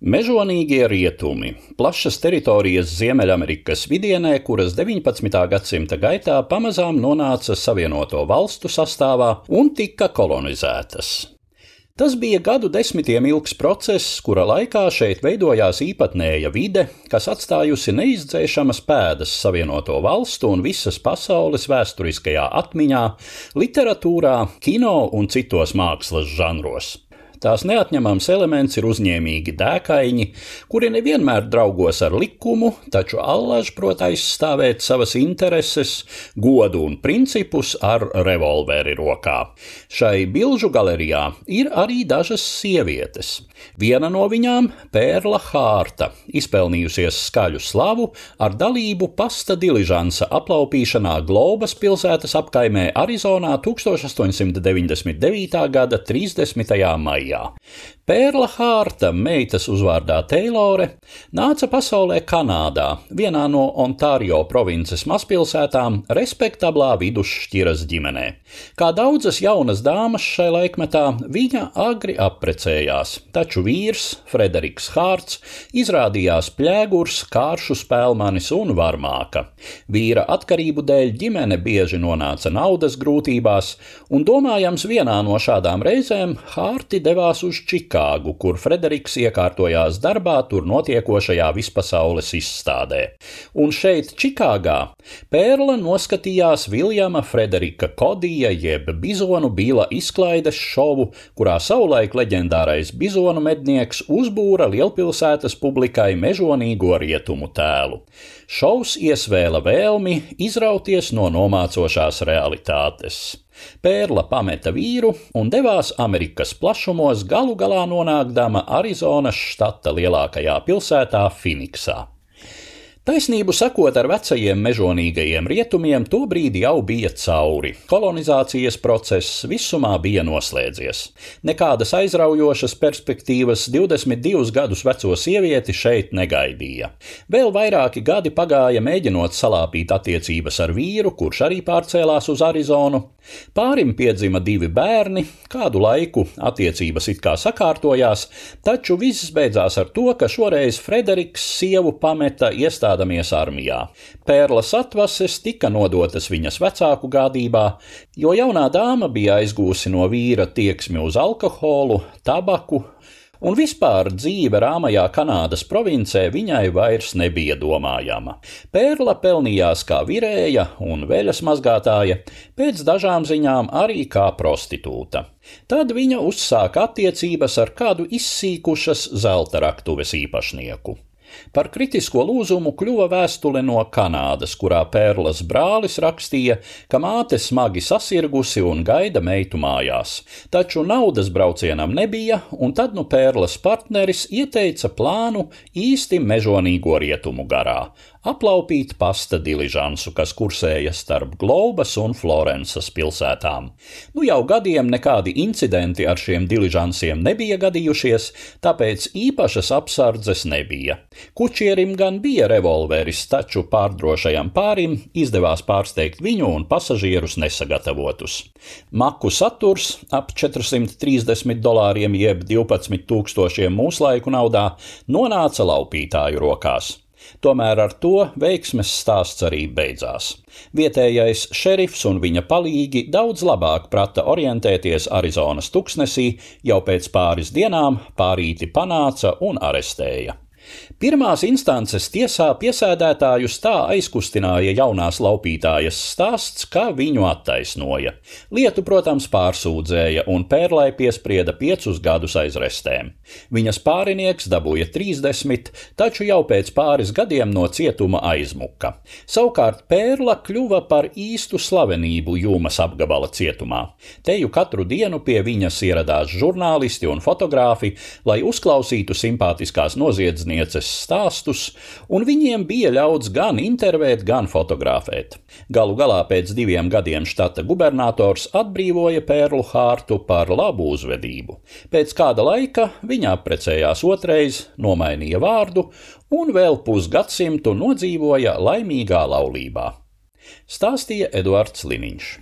Mežonīgie rietumi - plašas teritorijas Ziemeļamerikas vidienē, kuras 19. gadsimta gaitā pamazām nonāca Savienoto valstu sastāvā un tika kolonizētas. Tas bija gadu desmitiem ilgs process, kura laikā šeit veidojās īpatnēja vide, kas atstājusi neizdzēšamas pēdas Savienoto valstu un visas pasaules vēsturiskajā atmiņā, literatūrā, kino un citos mākslas žanros. Tās neatņemams elements ir uzņēmīgi dēkaini, kuri nevienmēr draugos ar likumu, taču allaž prot aizstāvēt savas intereses, godu un principus ar revolveri rokā. Šai bilžu galerijā ir arī dažas sievietes. Viena no viņām - Pērla Hārta, izpelnījusies skaļu slavu ar dalību pasta diližansa aplaupīšanā Globas pilsētas apkaimē Arizonā 1899. gada 30. maijā maijā. Pērla Hārta, meitas uzvārdā Teilore, nāca pasaulē Kanādā, vienā no Ontārio provinces mazpilsētām, respektablā vidusšķiras ģimenē. Kā daudzas jaunas dāmas šai laikmetā, viņa agri apprecējās, taču vīrs, Frederiks Hārts, izrādījās pļēgurs, kāršu spēlmanis un varmāka. Vīra atkarību dēļ ģimene bieži nonāca naudas grūtībās, un domājams vienā no šādām reizēm Hārti devās uz Čikāgu kur Frederiks iekārtojās darbā tur notiekošajā vispasaules izstādē. Un šeit, Čikāgā, Pērla noskatījās Viljama Frederika Kodija jeb bizonu bila izklaides šovu, kurā savulaik leģendārais bizonu mednieks uzbūra lielpilsētas publikai mežonīgo rietumu tēlu. Šovs iesvēla vēlmi izrauties no nomācošās realitātes. Pērla pameta vīru un devās Amerikas plašumos, galu galā nonākdama Arizonas štata lielākajā pilsētā Finiksā. Taisnību sakot, ar vecajiem mežonīgajiem rietumiem tobrīd jau bija cauri. Kolonizācijas process visumā bija noslēdzies. Nekādas aizraujošas perspektīvas 22 gadus veco sievieti šeit negaidīja. Vēl vairāki gadi pagāja mēģinot salāpīt attiecības ar vīru, kurš arī pārcēlās uz Arizonu. Pārim piedzima divi bērni, kādu laiku attiecības it kā sakārtojās, taču viss beidzās ar to, ka šoreiz Frederiks sievu pameta iestādē iestādamies armijā. Pērlas atvases tika nodotas viņas vecāku gādībā, jo jaunā dāma bija aizgūsi no vīra tieksmi uz alkoholu, tabaku, un vispār dzīve rāmajā Kanādas provincē viņai vairs nebija domājama. Pērla pelnījās kā virēja un veļas mazgātāja, pēc dažām ziņām arī kā prostitūta. Tad viņa uzsāka attiecības ar kādu izsīkušas zelta raktuves īpašnieku. Par kritisko lūzumu kļuva vēstule no Kanādas, kurā Pērlas brālis rakstīja, ka māte smagi sasirgusi un gaida meitu mājās. Taču naudas braucienam nebija, un tad nu Pērlas partneris ieteica plānu īsti mežonīgo rietumu garā aplaupīt pasta diližansu, kas kursēja starp Globas un Florences pilsētām. Nu jau gadiem nekādi incidenti ar šiem diližansiem nebija gadījušies, tāpēc īpašas apsardzes nebija. Kučierim gan bija revolveris, taču pārdrošajam pārim izdevās pārsteigt viņu un pasažierus nesagatavotus. Maku saturs ap 430 dolāriem jeb 12 tūkstošiem mūslaiku naudā nonāca laupītāju rokās. Tomēr ar to veiksmes stāsts arī beidzās. Vietējais šerifs un viņa palīgi daudz labāk prata orientēties Arizonas tuksnesī, jau pēc pāris dienām pārīti panāca un arestēja. Pirmās instances tiesā piesēdētājus tā aizkustināja jaunās laupītājas stāsts, kā viņu attaisnoja. Lietu, protams, pārsūdzēja, un Pērlai piesprieda piecus gadus aizrestēm. Viņas pārinieks dabūja 30, taču jau pēc pāris gadiem no cietuma aizmuka. Savukārt Pērla kļuva par īstu slavenību Jūmas apgabala cietumā. Teju katru dienu pie viņas ieradās žurnālisti un fotogrāfi, lai uzklausītu simpātiskās noziedznieces stāstus, un viņiem bija ļauts gan intervēt, gan fotografēt. Galu galā pēc diviem gadiem štata gubernators atbrīvoja Pērlu Hārtu par labu uzvedību. Pēc kāda laika viņa apprecējās otrais, nomainīja vārdu un vēl pusgadsimtu nodzīvoja laimīgā laulībā. Stāstīja Eduards Liniņš.